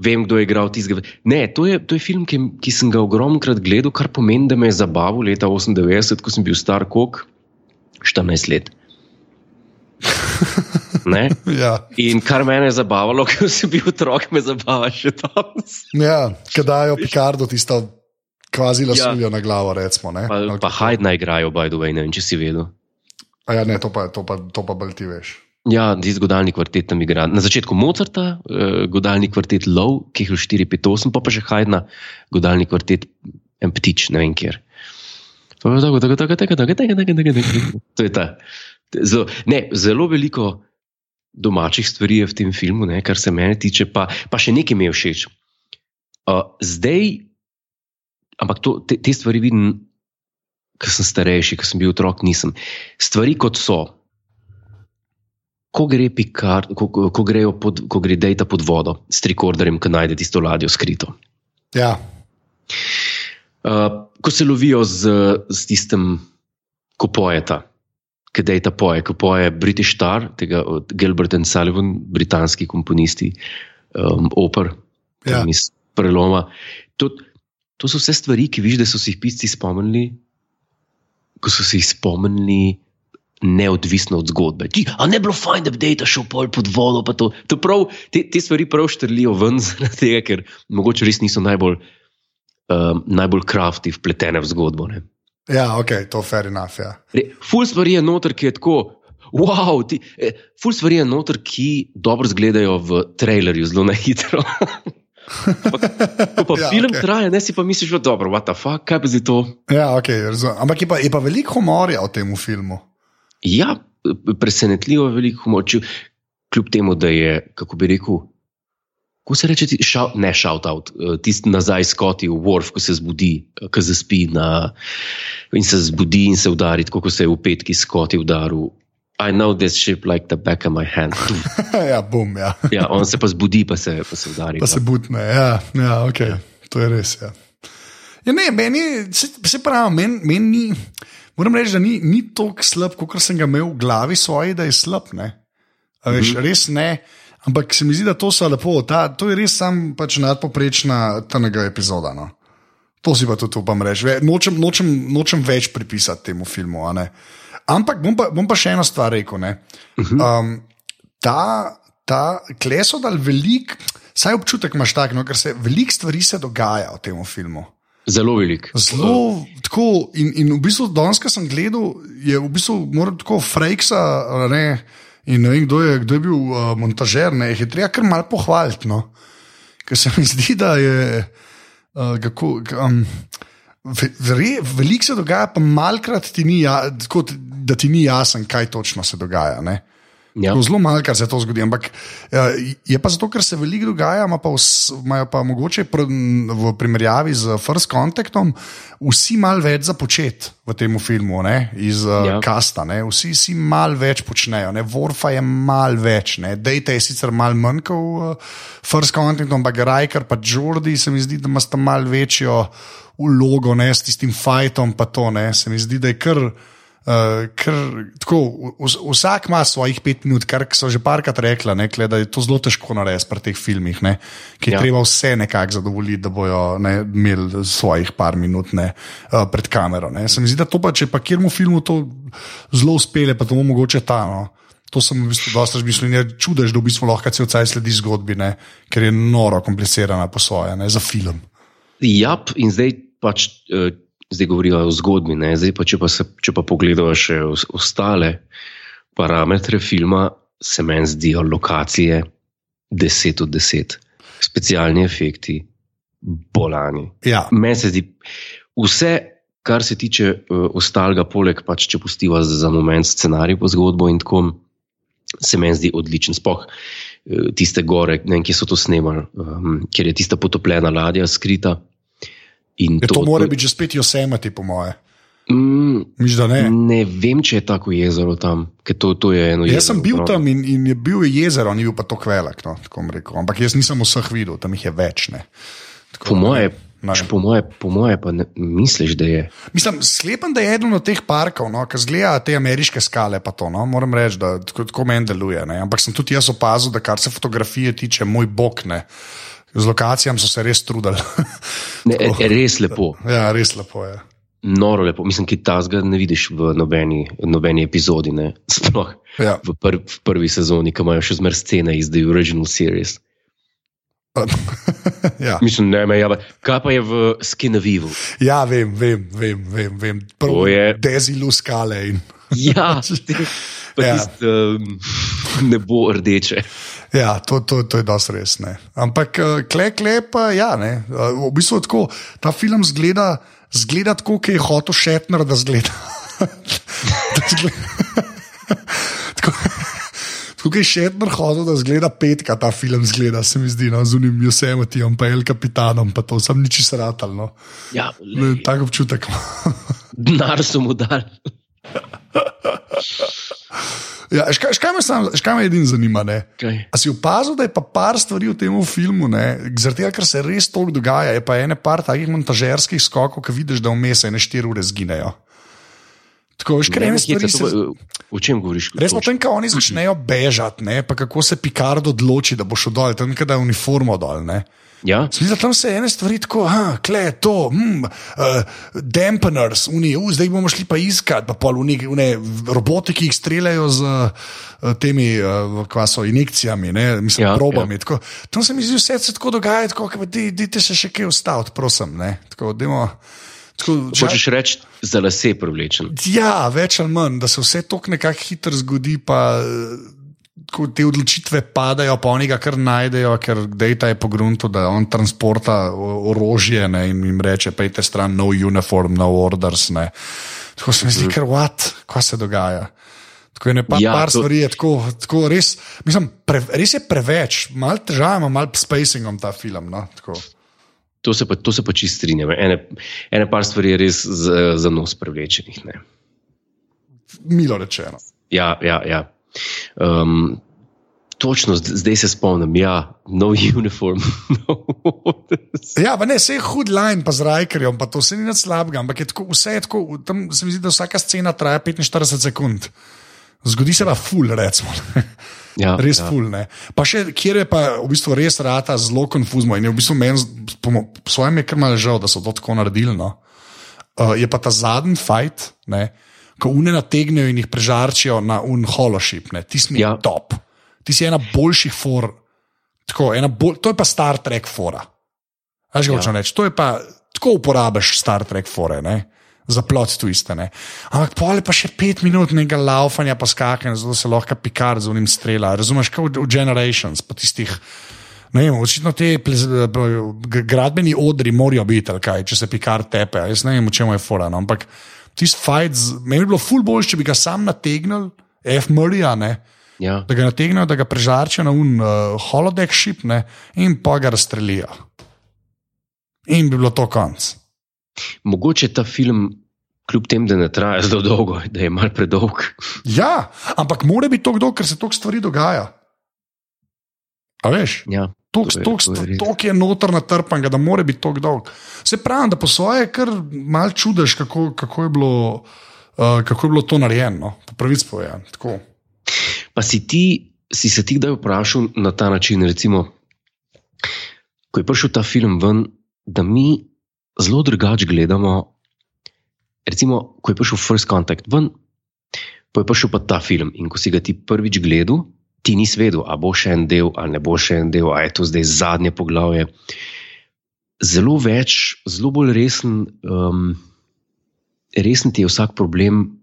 vem, kdo je igral tistega. Ne, to je, to je film, ki, ki sem ga ogromnokrat gledal, kar pomeni, da me je zabaval leta 98, ko sem bil star kok, 14 let. *laughs* ja. In kar me je zabavalo, *laughs* ko sem bil otrok, me zabava še tam. ja, kdaj je Picardo tisto kvazi lasuljo ja. na glavo, recimo. Pa, pa hajde naj igrajo, by the way, ne vem, če si vedel. A ja, ne, to pa, to pa, to pa bolj ti veš. Ja, ti zgodalni kvartet tam igra. Na začetku Mozarta, uh, godalni kvartet Low, ki je 4-5-8, pa pa že Hajdna, godalni kvartet En Ptič, ne vem kjer. To je ta. Zelo, ne, zelo veliko domačih stvari je v tem filmu, ne, kar se mene tiče, pa, pa še nekaj mi je všeč. Uh, zdaj, ampak to, te, te stvari vidim, ker sem starejši, ker sem bil otrok, nisem. Stvari kot so ko gre Picard, ko, ko, pod, ko gre Dejta pod vodo s trikorderjem, ki najde tisto ladjo skrito. Ja. Uh, ko se lovijo z, z tistim, ko pojeta, ki Dejta poje, ko poje British Star, tega od Gilbert and Sullivan, britanski komponisti, um, oper, ja. iz preloma. To, to so vse stvari, ki vidiš, da so si jih pisci spomnili, ko so si jih spomnili neodvisno od zgodbe. Ti, a ne bilo fajn, da bi dejta šel pol pod vodo. To, to prav, te, te stvari prav štrlijo ven, *laughs* tega, ker mogoče res niso najbolj, um, najbolj krafti, vpletene v zgodbo. Ne. Ja, ok, to je fair enough. Ja. Ful stvari je noter, ki je tako. Wow, ti, eh, ful stvari je noter, ki dobro izgledajo v trailerju, zelo na hitro. *laughs* Ko pa *laughs* ja, film okay. traja, ne si pa misliš, da je dobro, what the fuck, kaj pa zdaj to. Ja, okay, Ampak je pa, pa veliko humorja v tem filmu. Ja, presenetljivo veliko moči, kljub temu, da je, kako bi rekel, ko se reče, šal, ne shout out, eh, tisti nazaj skoti v Worf, ko se zbudi, eh, ko se spi na, in se zbudi in se udari, kot se je v petki skoti udaril. I know this ship like the back of my hand. *laughs* ja, bom, ja. ja, on se pa zbudi, pa se, pa se udari. Pa, pa. se budne, ja, ja ok, to je res. Ja. Ja, ne, meni, se, se pravi, meni men ni. Moram reči, da ni, ni tako slab, kot sem ga imel v glavi svoje, da je slab. Ne? Veš, mm -hmm. Res ne. Ampak se mi zdi, da to so lepo. Ta, to je res sam pač nadpoprečna tega epizoda. No? To si pa tudi upam reči. Nočem, nočem, nočem več pripisati temu filmu. Ampak bom pa, bom pa še eno stvar rekel. Mm -hmm. um, ta, ta kleso dal velik, saj občutek imaš tak, no, ker se veliko stvari se dogaja v tem filmu. Zelo velik. Zelo tako. In, in v bistvu, danes, ko sem gledal, je v bistvu moral tako Frejksa. In ne vem, kdo je, kdo je bil uh, montažer, ne je treba kar malo pohvaliti. No? Ker se mi zdi, da je. Uh, kako, um, Veliko se dogaja, pa malkrat ti ni, ja, tako, da ti ni jasno, kaj točno se dogaja. Ne? Ja. Zelo malo, kar se to zgodi. Ampak eh, je pa zato, ker se veliko dogaja, ima pa, vs, imajo pa mogoče v primerjavi z First Contactom vsi malo več za početi v tem filmu, ne, iz uh, Ja. kasta. Ne. Vsi si malo več počnejo. Ne. Warfa je malo več, Dejta je sicer malo manj kot uh, First Contact, ampak Rajker pa Jordi se mi zdi, da ima sta malo večjo vlogo ne, s tistim fajtom. Pa to, ne. Se mi zdi, da je kar. Uh, ker, tako, vs, vsak ima svojih pet minut, kar so že parkrat rekla, ne, kle, da je to zelo težko narediti pri teh filmih, ne, ki je Ja. treba vse nekako zadovoljiti, da bojo ne, imeli svojih par minut ne, uh, pred kamero. Ne. Se mi zdi, da to pa, če pa kjermu filmu to zelo uspele, pa to mogoče ta. No. To sem v bistvu dosta razmišljal in je čudež, da v bistvu lahko cel cel sledi zgodbi, ne, ker je noro komplicirana po svoje, ne, za film. Ja, in zdaj pač. Uh, Zdaj govorijo o zgodbi, ne? zdaj pa če pa, se, če pa pogledamo še os- ostale parametre filma, se meni zdijo lokacije 10 od 10, specialni efekti, bolani. Ja, Meni se zdi vse, kar se tiče uh, ostalega, poleg pač, če pustiva za, za moment scenarij po zgodbo in tako, se meni zdi odličen. Sploh uh, tiste gore, ne vem, kje so to snemali, um, ker je tista potopljena ladja skrita. In je, to mora biti že spet Yosemite, po moje. Mm, Miš, ne. ne vem, če je tako jezero tam, to, to je jezero. Jaz sem bil prav. tam in, in je bil je jezero, ni bil pa tako velik. No, tako. Ampak jaz nisem vseh videl, tam jih je več. Ne. Tako, Po moje, Ne. po moje, po moje pa ne, misliš, da je. Mislim, sklepam, da je eden od teh parkov, no, ki zgleda te ameriške skale. To, no, moram reči, da tako, tako meni deluje. Ne. Ampak sem tudi jaz opazil, da kar se fotografije tiče, moj bog ne. Z lokacijami so se res trudili. *laughs* Ne, je res lepo, ja, res lepo je. noro lepo. Mislim, ki tazga ne vidiš v nobeni, nobeni epizodi, ne. *laughs* sploh Ja. v, pr, v prvi sezoni, ki imajo še zmer scene iz The Original Series. *laughs* ja. Mislim, ne, me, ja, kaj pa je v Skinavivu? ja, vem, vem, vem. vem, vem. Prvo je- je dezilu skale. In, Ja, ti- pa Ja. tist, um, ne bo rdeče. Ja, to, to, to je dosti res. Ne. Ampak eh, kle, kle pa ja, ne. Eh, V bistvu tako, ta film zgleda, zgleda tako, kot je hotel Šetner, da zgleda. *laughs* da zgleda. *laughs* tako, tako kot je Šetner hotel, da zgleda petka, ta film zgleda, se mi zdi, no, z unim Yosemitijem, pa El Capitanom, pa to sem niči sratal. No. Ja, Ne, Tak občutek imam. denar so mu dali. *laughs* Ja, škaj, škaj me, sam- škaj me edin zanima. Kaj? A si opazil, da je pa par stvari v tem filmu, zaradi tega, ker se res toliko dogaja, je pa ene par takih montažerskih skokov, ki vidiš, da vmes ene štiri ure zginejo. Tako veš, ker Ne, ene nekje stvari se O čem govoriš? Res potem, ko oni začnejo bežati, ne, pa kako se Picard odloči, da bo šel dol, tam kada je uniformo dol. Ne. Ja? Smisel, tam se ene stvari tako, ah, kle, to, hm, uh, dampeners, uni, uh, zdaj bomo šli pa iskat, pa pol uni, une, roboti, ki jih streljajo z uh, temi, uh, kva so injekcijami, ne, mislim, Ja, probami. Ja. Tako, tam se mi zdi, vse se tako dogaja, tako, da dajte se še kaj ustaviti, prosim. Ne, tako, dajmo, tako, žal- Hočeš reči, za lase privlečen. Ja, več ali manj, da se vse to nekako hitro zgodi, pa eh, ko te odločitve padajo, pa oni ga kar najdejo, ker Dejta je pogrunto, da on transporta orožje ne, in jim reče: pejte stran, no uniform, no orders. Ne. Tako se mi zdi, ker what, kaj se dogaja. Tako je ne pa Ja, par to- stvari, je tako, tako res, mislim, pre, res je preveč, malo težav ima, malo s pacingom ta film. No, tako. To se pa, to se pa čist strinjam. Ene, ene par stvari je res za, za nos privlečenih. Ne. Milo rečeno. Ja, ja, ja. Um, točno zd- zdaj se spomnim, ja, no *laughs* uniform. No. Ja, pa ne, vse je hud line, pa z Rajkerjem, pa to vse ni nič slabega, ampak je tako, vse je tako, tam se mi zdi, da vsaka scena traja 45 sekund. Zgodi se pa ful, recimo. Ja, *laughs* Res ja. ful. Ne. Pa še, kjer je pa v bistvu res rata zelo konfuzno in je v bistvu meni, po svojem je kar malo žal, da so to tako naredili. No. Uh, je pa ta zadnji fight, ne, ko une nategnejo in jih prežarčijo na un holoship, ne, mi je Ja. top. Ti si ena boljših for, tako, ena bolj, to je pa Star Trek fora. Veš, Ja. kaj hočem reči? To je pa tako uporabiš Star Trek fore. Ne? Za plot twiste. Ne? Ampak pol je pa še pet minut nekega laufanja, pa skakanja, zato se lahko pikar z unim strela. Razumeš, kot v, v Generations, pa tistih. Ne vem, očitno te gradbeni odri morajo biti, ali kaj, če se pikar tepe. Jaz ne vem, v čem je fora. No? Ampak tisti z- meni bi bilo ful bolj, če bi ga sam nategnil, F. Murraya, ne. Ja. da ga nategnejo, da ga prežarčijo na un uh, holodeck šip ne, in pa ga razstrelijo. In bi bilo to konc. Mogoče ta film, kljub temu, da ne traja zelo dolgo, da je mal predolg. Ja, ampak mora biti to kdo, ker se toliko stvari dogaja. A veš? Ja. Tok, To je- tok, to je tok je noter natrpan, da mora biti tako dolg. Se pravi, da po svoje kar mal čudež, kako, kako, je bilo, uh, kako je bilo to narejeno, no? po pravici povedano. Pa si ti, si se ti kdaj vprašal na ta način, recimo, ko je prišel ta film ven, da mi zelo drugače gledamo. Recimo, ko je prišel First Contact ven, pa je prišel pa ta film in ko si ga ti prvič gledal, ti nisi vedel, a bo še en del, ali ne bo še en del, a je to zdaj zadnje poglavje. Zelo več, zelo bolj resen, um, resen ti je vsak problem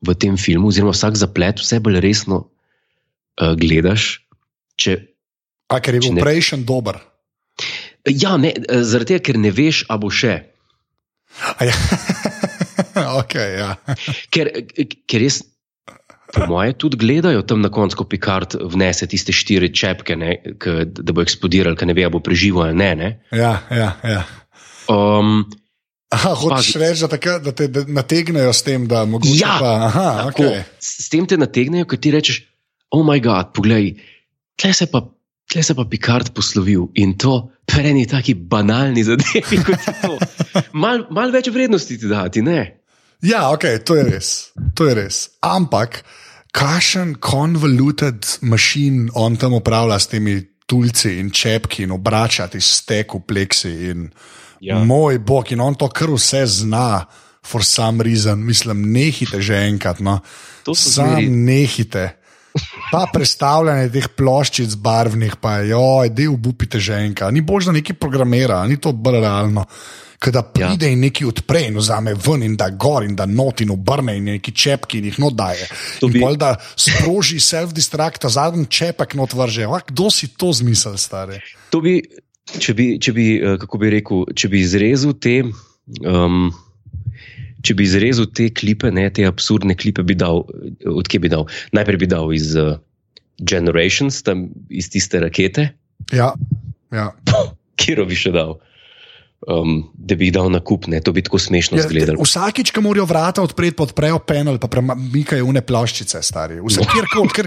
v tem filmu, oziroma vsak zaplet, vse bolj resno uh, gledaš. Če, A ker je bil ne- prejšnji dober. ja, ne, eh, zaradi tega, ker ne veš, a bo še. A Ja. *laughs* *laughs* okay, ja. Ker, ker res, po moje, tudi gledajo tam na koncu, ko Picard vnese tiste štiri čepke, ne, k, da bo eksplodiral, ker ne ve, a bo preživel ali ne. ne. Ja, ja, ja. Um, Aha, hočeš Pazi. reči, da, takrat, da te da nategnejo s tem, da mogoče Ja, pa. Aha, tako, okay. s, tem te nategnejo, ker ti rečeš, oh moj bog, poglej, tle se pa. Tle se pa Picard poslovil in to pri eni taki banalni zadevi, kot je to. *laughs* Mal, mal več vrednosti ti dati, ne? Ja, ok, to je res. To je res. Ampak, kakšen convoluted mašin on tam upravlja s temi tulci in čepki in obrača ti stek v pleksi. In, ja. Moj bog, in on to kar vse zna, for some reason, mislim, nehite že enkrat. No. Sam zmeri- nehite. Pa predstavljanje teh ploščic barvnih, pa je, oj, del bupite že enkrat. Ni božno neki programira, ni to bolj realno. Kada pride ja. in neki odpre in vzame ven in da gor in da not in obrne in neki čepki in jih not daje. To In bi- pol da sproži self-destruct, ta zadnji čepek not vrže. A, kdo si to zmisel, stari? To bi, če bi, če bi, eh, kako bi rekel, če bi izrezal te, um, če bi izrezal te klipe, ne, te absurdne klipe, bi dal, eh, odkje bi dal? Najprej bi dal iz uh, Generations, tam iz tiste rakete, Ja, ja. *laughs* kjer bi še dal. Um, da bi jih dal na kup, ne, to bi tako smešno Ja, izgledalo. vsakič, ko morajo vrata odpreti, pa odprejo panel, pa premikajo une ploščice, stari. Vse, kjerkoli, kjer,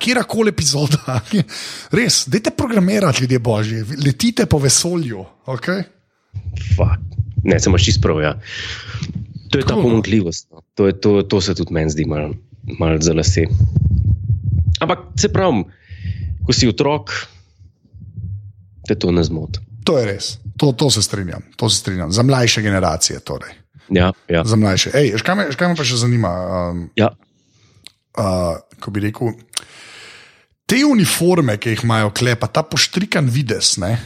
kjerkoli epizoda. *laughs* Res, dajte programirati, ljudje božji, letite po vesolju. Okay? Fuck. Ne, se imaš čist prav. Ja. To je ta Cool. pomanjkljivost. No. To, je, to, to se tudi meni zdi malo mal za lase. Ampak se pravi, ko si otrok, te to ne zmoti. To je res, to, to, se strinjam, to se strinjam. Za mlajše generacije. Torej. Ja, ja. Za mlajše. Ej, veš, kaj, me, veš, kaj me pa še zanima? Um, ja. uh, ko bi rekel, te uniforme, ki jih imajo klepa, ta poštrikan vides. Ne?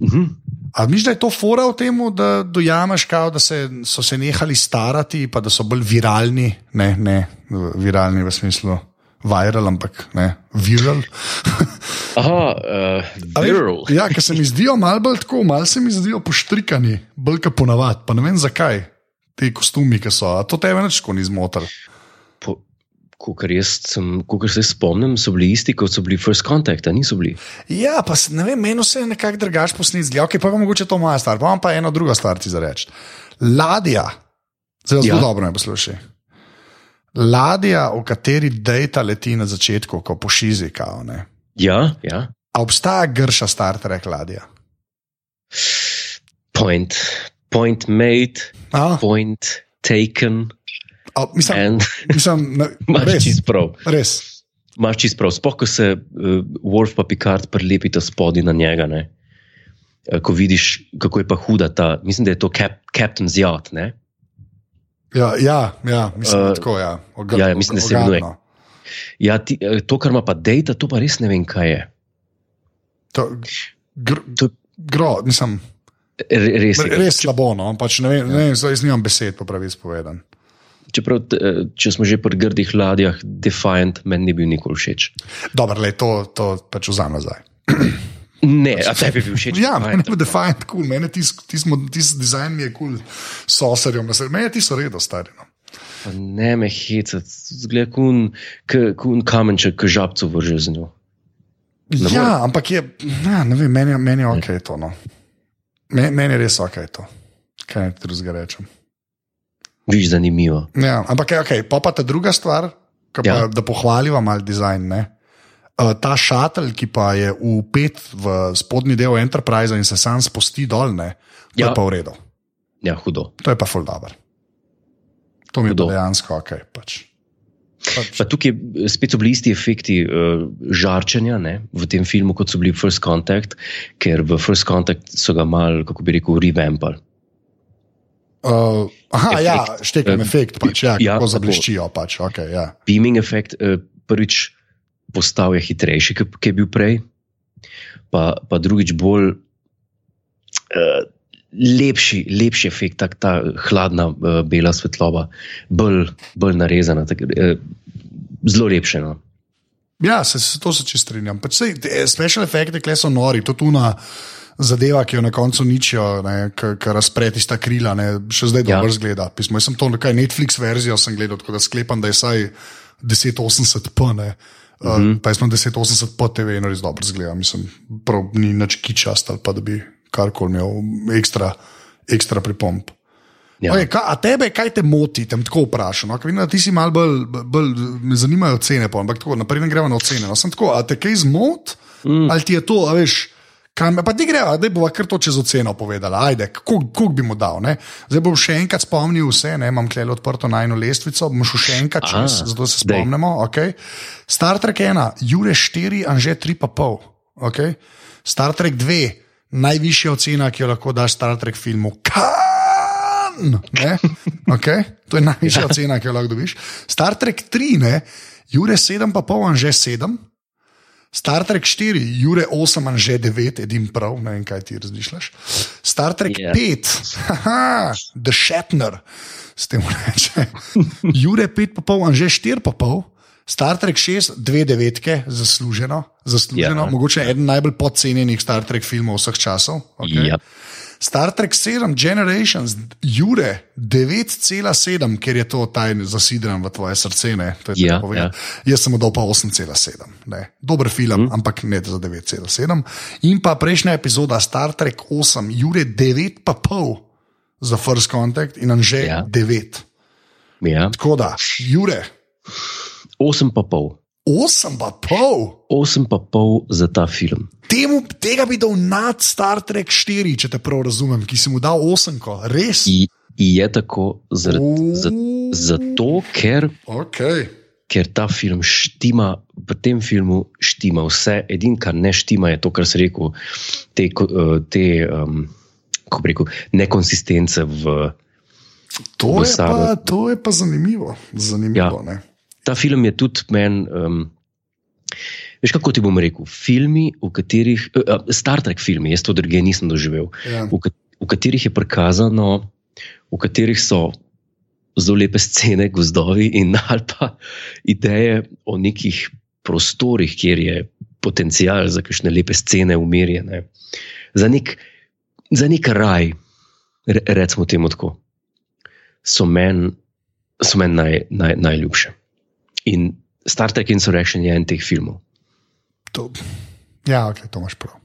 Mhm. A misliš, da je to fora v tem, da dojameš, kao, da se, so se nehali starati, pa da so bolj viralni, ne, ne viralni v smislu viral, ampak ne viral. *laughs* Aha, uh, A veš, viral. Ja, ker se mi zdijo malo bolj tako, malo se mi zdijo poštrikani, bolj kot ponavadi, pa ne vem zakaj. Ti kostumi, ki so, a to tebe več ni zmotil. Jaz sem, kot se spomnim, so bili isti, kot so bili First Contact, a niso bili. Ja, pa ne vem, meni se je nekako drugače posneti zgled. Okay, pa pa mogoče to moja stvar, pa imam pa eno drugo stvar ti za reči. Ladja, zelo, zelo Ja. dobro me poslušaj. Ladja, v kateri dejta leti na začetku, ko pošizi, kao, ne. Ja, ja. A obstaja grša Star Trek ladja? Point, point made, A? point taken. A, mislim, And *laughs* mislim, ne, *laughs* imaš res, čist prav. res. Imaš čist prav. Sploh, ko se uh, Wolf pa Picard prilepita spodaj na njega. Ne? Eh, Ko vidiš, kako je pa huda ta, mislim, da je to cap, Captain's Yacht. Ne? Ja, ja, ja mislim, Uh, tako. Ja. Ogr- ja, ja, mislim, da se imenuje. Ja, ti, eh, to, kar ima pa Data, to pa res ne vem, kaj je. To, gr, To je gro, mislim, re- res. je. res slabo. No? Pač ne vem, ne vem, zdaj nimam besed, po pravi spovedan. Čeprav, eh, če smo že pri grdih ladjah, Defiant meni ni bil nikoli všeč. Dobro, le, to, to pač vzamem nazaj. *clears throat* Ne, a tebi bi bil všeč. Ja, meni je Defiant kul, cool. meni je tisti tis, tis dizajn mi je kul, cool, soserjem, meni je tisto redo, stari. No. Pa ne me hecati, zgleda kun, kun kamenček, ki žabco vrže z njo. Ne Ja, morem. ampak je, ja, ne vem, meni, meni je ok to. No. Meni, meni je res ok to. Kaj naj ti drugega rečem? Viš zanimivo. Ja, ampak je ok, pa pa ta druga stvar, pa, Ja. da pohvaliva mal dizajn. Ne? Uh, ta šatelj, ki pa je upet v spodnji del Enterprise in se sam spusti dol, ne, to ja. Ja. je pa v redu. Ja, hudo. To je pa full dobro. To mi je dejansko ok. Pač. Pač. Pa tukaj spet so bili isti efekti uh, žarčenja ne, v tem filmu, kot so bili v First Contact, ker v First Contact so ga mal, kako bi rekel, revampali. Uh, aha, Efekt. ja, štekam Eh, efekt, pač, ja, ja, kako tako. zableščijo. Pač, okay, ja. Beaming efekt uh, prvič postal je hitrejši, kot je bil prej, pa, pa drugič bolj uh, lepši, lepši efekt, tak, ta hladna uh, bela svetloba, bolj, bolj narezana, tak, uh, zelo lepše. No. Ja, se, se, to se čisto strinjam. Pač sej, te, special efekti, ki so nori, to tu na zadeva, ki jo na koncu ničijo, ki razpre tista krila, ne, še zdaj Ja. dobro zgleda. Pismo, jaz sem to nekaj Netflix verzijo gledal, tako da sklepam, da je saj 1080p. Ne. Uh, mm -hmm. Pa jaz sem 1080p TV in res dobro zgleda. Mislim, prav ni nič kičast ali pa da bi karkoli imel ekstra, ekstra pripomp. Ja. Okay, ka, a tebe kaj te moti, tem tako vprašam? No? Vidim, da ti si malo bolj, bolj, me zanimajo cene, pa, ampak tako, naprej ne gremo na ocene. No? Sem tako, a te kaj zmot, mm. ali ti je to, a veš. Kaj, me- pa ti greva, da bo kar to čez oceno povedala. Ajde, koliko bi mu dal. Ne? Zdaj bom še enkrat spomnil vse, ne? imam klej odprto na eno lestvico, bom šel še enkrat čez, zato se spomnimo. Okay? Star Trek 1, Jure 4, Anže 3,5. Okay? Star Trek 2, najvišja ocena, ki jo lahko daš Star Trek filmu. Kan! Ne? Okay? To je najvišja ocena, ki jo lahko dobiš. Star Trek 3, ne? Jure 7,5, Anže 7. Star Trek 4, Jure 8, a že 9, edim prav, ne vem, kaj ti razmišljaš. Star Trek Ja. 5, haha, The Shatner, s tem reče. Jure 5,5, a že 4,5. Star Trek 6, dve devetke, zasluženo, zasluženo. Ja. mogoče eden najbolj podcenjenih Star Trek filmov vseh časov. Okay. Ja. Star Trek 7, Generations, Jure 9,7, ker je to taj zasidran v tvoje srce. Ne, Ja, povedati. Jaz sem mu dal pa 8,7. ne. Dober film, mm. ampak ne za 9,7. In pa prejšnja epizoda Star Trek 8, Jure 9,5 za First Contact in Anže Ja. 9. Ja. Tako da, Jure, Osem pa pol. 8,5. Osem pa pol za ta film. Temu, tega bi dal nad Star Trek 4, če te prav razumem, ki si mu dal 8, res. I, je tako zaradi, O. za, zato, ker, Okay. ker ta film štima, v tem filmu štima vse. Edino, kar ne štima, je to, kar si rekel, te, eh, te um, rekel, nekonsistence v. To je, Dosado. pa, to je pa zanimivo. zanimivo Ja. ja. Ta film je tudi meni. Um, veš, kako ti bom rekel? Filmi, v katerih. Uh, Star Trek filmi, jaz to druge nisem doživel. Ja. v, ka- v katerih je prikazano, v katerih so zelo lepe scene, gozdovi in *laughs* ali pa ideje o nekih prostorih, kjer je potencial za kakšne lepe scene umirjene. Za nek, za nek raj, re, recimo temu tako, so meni men naj, naj, najljubše. In Star Trek Insurrection je en teh filmov. To, ja, okay, to imaš prav.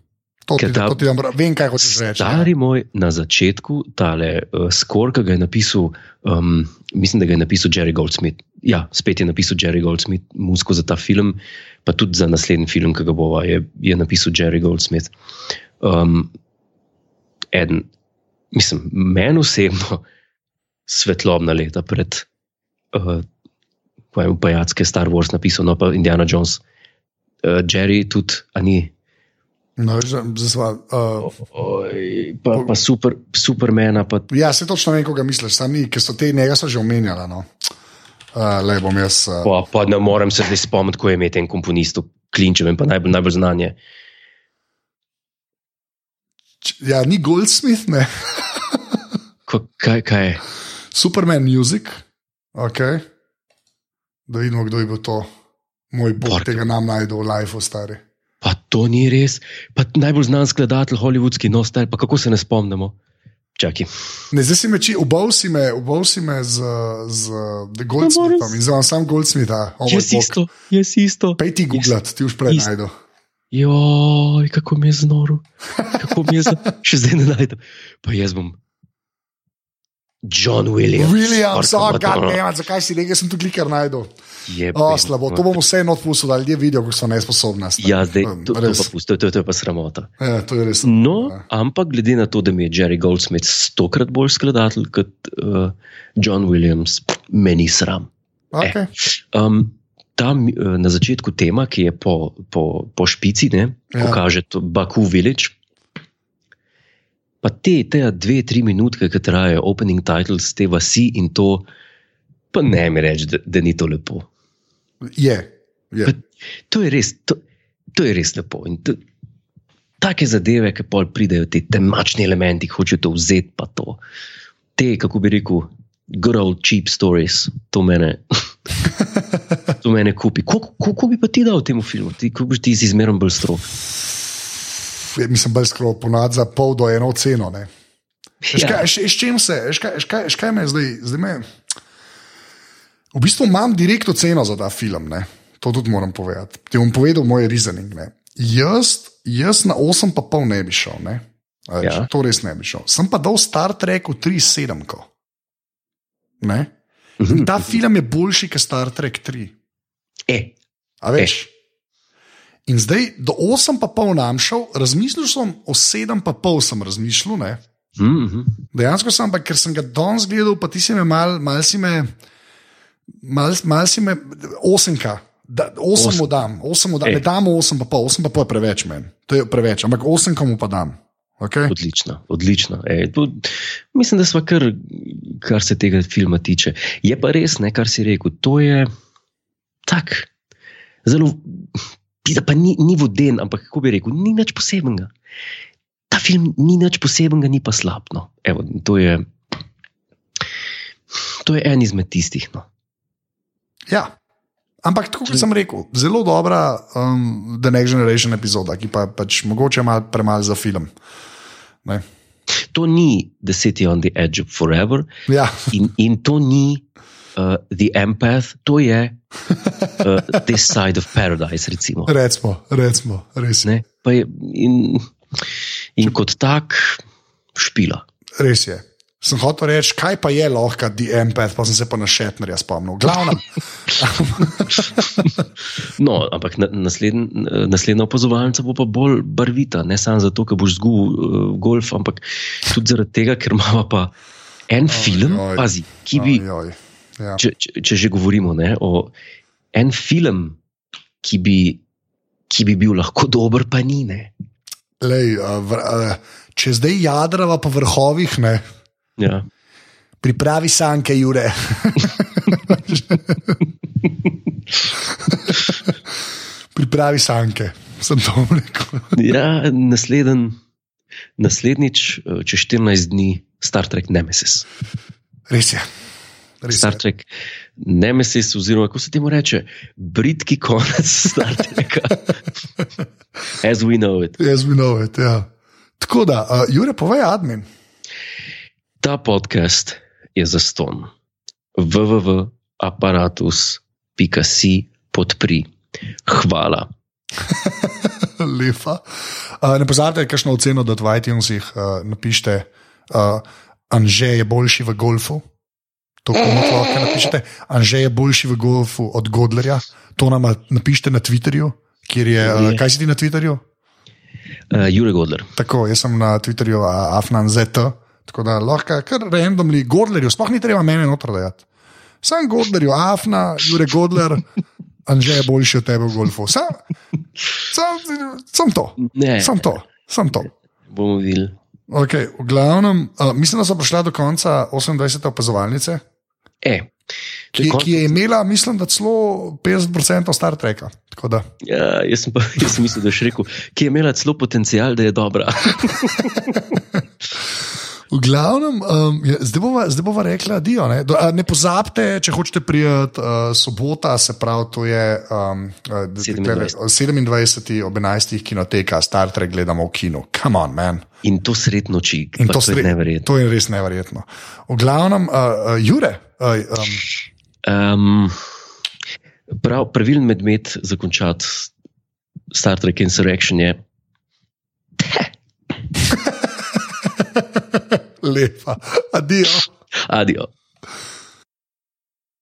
To ti, ta- to ti prav. Vem, kaj hočeš reči. ja. Stari moj, na začetku tale uh, skor, ki ga je napisal, um, mislim, da ga je napisal Jerry Goldsmith. Ja, spet je napisal Jerry Goldsmith muziko za ta film, pa tudi za naslednji film, ki ga bova, je, je napisal Jerry Goldsmith. Um, eden, mislim, meni osebno *laughs* svetlobna leta pred. Uh, Ko je upajatske Star Wars napisal, no pa Indiana Jones, uh, Jerry tudi, a ni, No, že- sva, uh, Oj, pa, pa super, supermena, pa ja, se točno vem, koga misliš, sam ni, ker so te njega so že omenjala. No. Uh, le bom jaz. Uh, Pa, pa ne morem se zdaj spomniti, ko je imel ten komponist v Klinčevem, pa najbolj, najbolj znanje. č- ja, ni Goldsmith, ne. Ko, kaj, kaj je? Superman Music. Okay. Da vidimo, kdo je bil to. Moj bog, Parker. tega nam najdu v life, stari. Pa to ni res. Pa najbolj znan skladatelj, hollywoodski nostar, pa kako se ne spomnimo. Čakaj. Ne, zdaj si me či, ubal si me, ubal si me z, z Goldsmithom in zdaj sam Goldsmith. Oh jaz isto, jaz isto. Pej ti googlat, ti už prej najdu. Joj, kako mi je znoro. Kako mi je znoro. *laughs* Še zdaj ne najdem. Pa jaz bom. John Williams. Williams, oh, God, ne, zakaj si rekel, sem tu klikar najdel. Je oh, slabo, to bomo vse odpustili, da ljudje vidijo, kako so nesposobni. Ja, zdaj, to, to, pa pusti, to, to je pa sramota. Ja, to je res. No, ja. ampak glede na to, da mi je Jerry Goldsmith stokrat bolj skladatelj kot uh, John Williams, meni sram. Okay. Eh, um, tam uh, na začetku tema, ki je po, po, po špici, ne, ja. pokaže Baku Village. Pa te, te dve, tri minutke, ki trajajo, opening titles, te vasi in to, pa ne mi reči, da, da ni to lepo. Je. je. To, je res, to, to je res lepo. To, take zadeve, ki pol pridejo, ti temačni elementi, hočejo to vzeti, pa to. Te, kako bi rekel, good old cheap stories, to mene. *laughs* To mene kupi. Kako bi pa ti dal temu filmu? Ti, kako bi ti izmeril bolj strok? Mislim, bolj skromno, ponad za pol do eno ceno. Ja. S čim se, škaj me zdaj, zdaj me. V bistvu imam direktno ceno za ta film, ne? to tudi moram povedati. Ti bom povedal moj reasoning. Jaz, jaz na 8,5 ne bi šel, ne? Ja. to res ne bi šel. Sem pa dal Star Trek v 3,7. Ta film je boljši kot Star Trek 3. E. A veš? E. In zdaj do 8 pa pol nam šel, razmišljal sem o 7 pa pol sem razmišljal. Mm -hmm. Dejansko sem, pa, ker sem ga danes gledal, pa ti si me mal, mal si me, mal, mal si me, 8. Da, 8 mu dam, 8 mu dam, ne dam 8 pa pol, 8 pa pol je preveč meni. To je preveč, ampak 8 komu pa dam. Okay? Odlično, odlično. Ej, to, mislim, da smo kar, kar se tega filma tiče. Je pa res, ne, kar si rekel, to je tako zelo da pa ni, ni voden, ampak kako bi rekel, ni nič posebnega. Ta film ni nič posebnega, ni pa slab. No. Evo, to, je, to je en izmed tistih. No. Ja. Ampak, kot sem rekel, zelo dobra um, The Next Generation epizoda, ki pa pač mogoče malo premalo za film. Ne? To ni The City on the Edge of Forever. Ja. In, in to ni uh, The Empath, to je uh, *laughs* This Side of Paradise. Recimo, recimo, recimo res je. je in, in kot tak, špila. Res je. Sem hotel reči, kaj pa je lahko The Empath, pa sem se pa na Šetnerja spomnil. Glavno. *laughs* no, ampak naslednja naslednj opazovalnica bo pa bolj barvita, ne samo zato, ker boš zgubil uh, golf, ampak tudi zaradi tega, ker ima pa en oj, film, oj, pazi, ki bi. Oj, oj. Ja. Če, če, če že govorimo ne, o en film, ki bi, ki bi bil lahko dober, pa ni. Lej, a, v, a, če zdaj jadrava po vrhovih, ne. Ja. Pripravi sanke, Jure. *laughs* Pripravi sanke, sem to rekel. *laughs* ja, nasleden, naslednjič, čez 14 dni, Star Trek Nemesis. Res je. Star Trek, Nemesis, oziroma kako se temu reče, britki konec *laughs* Star Treka. As we know it. As we know it ja. Tako da, uh, Jure, povej, admin. Ta podcast je za ston. www.apparatus.si podpri. Hvala. *laughs* Lepa. Uh, ne pozabite, kakšno oceno dati v iTunesih. Uh, napišite, uh, Anže je boljši v golfu to komu lahko napišete. Anže je boljši v golfu od Godlerja. To nam napišite na Twitterju, kjer je. Uh, kaj si ti na Twitterju? Uh, Jure Godler. Tako, jaz sem na Twitterju uh, Afnan ZT. Tako da lahko kar randomly Godlerju, sploh ni treba mene noter dajati. Sam Godlerju, Afna, Jure Godler. Anže je boljši od tebe v golfu. Sam, sam, sam to. Ne. Sam to. Sam to. Bomo videli. Okay, v glavnem, uh, mislim, da so prišla do konca 28. opazovalnice. E, ki, ki je imela, mislim, da celo 50% Star Treka. Ja, jaz, sem pa, jaz sem mislil, da je rekel, ki je imela celo potencial, da je dobra. *laughs* V glavnem, um, je, zdaj, bova, zdaj bova rekla, da ne. Do, ne pozabite, če hočete prijeti uh, sobota, se pravi, to je um, 27. 27. ob 11. kinoteka, Star Trek gledamo v kinu. Come on, man. In to sred noči, In to, to je neverjetno. to je res neverjetno. V glavnem, uh, uh, Jure, uh, um, Um, prav, pravilen medved za končati Star Trek Insurrection je. Lepa, adijo. Adijo.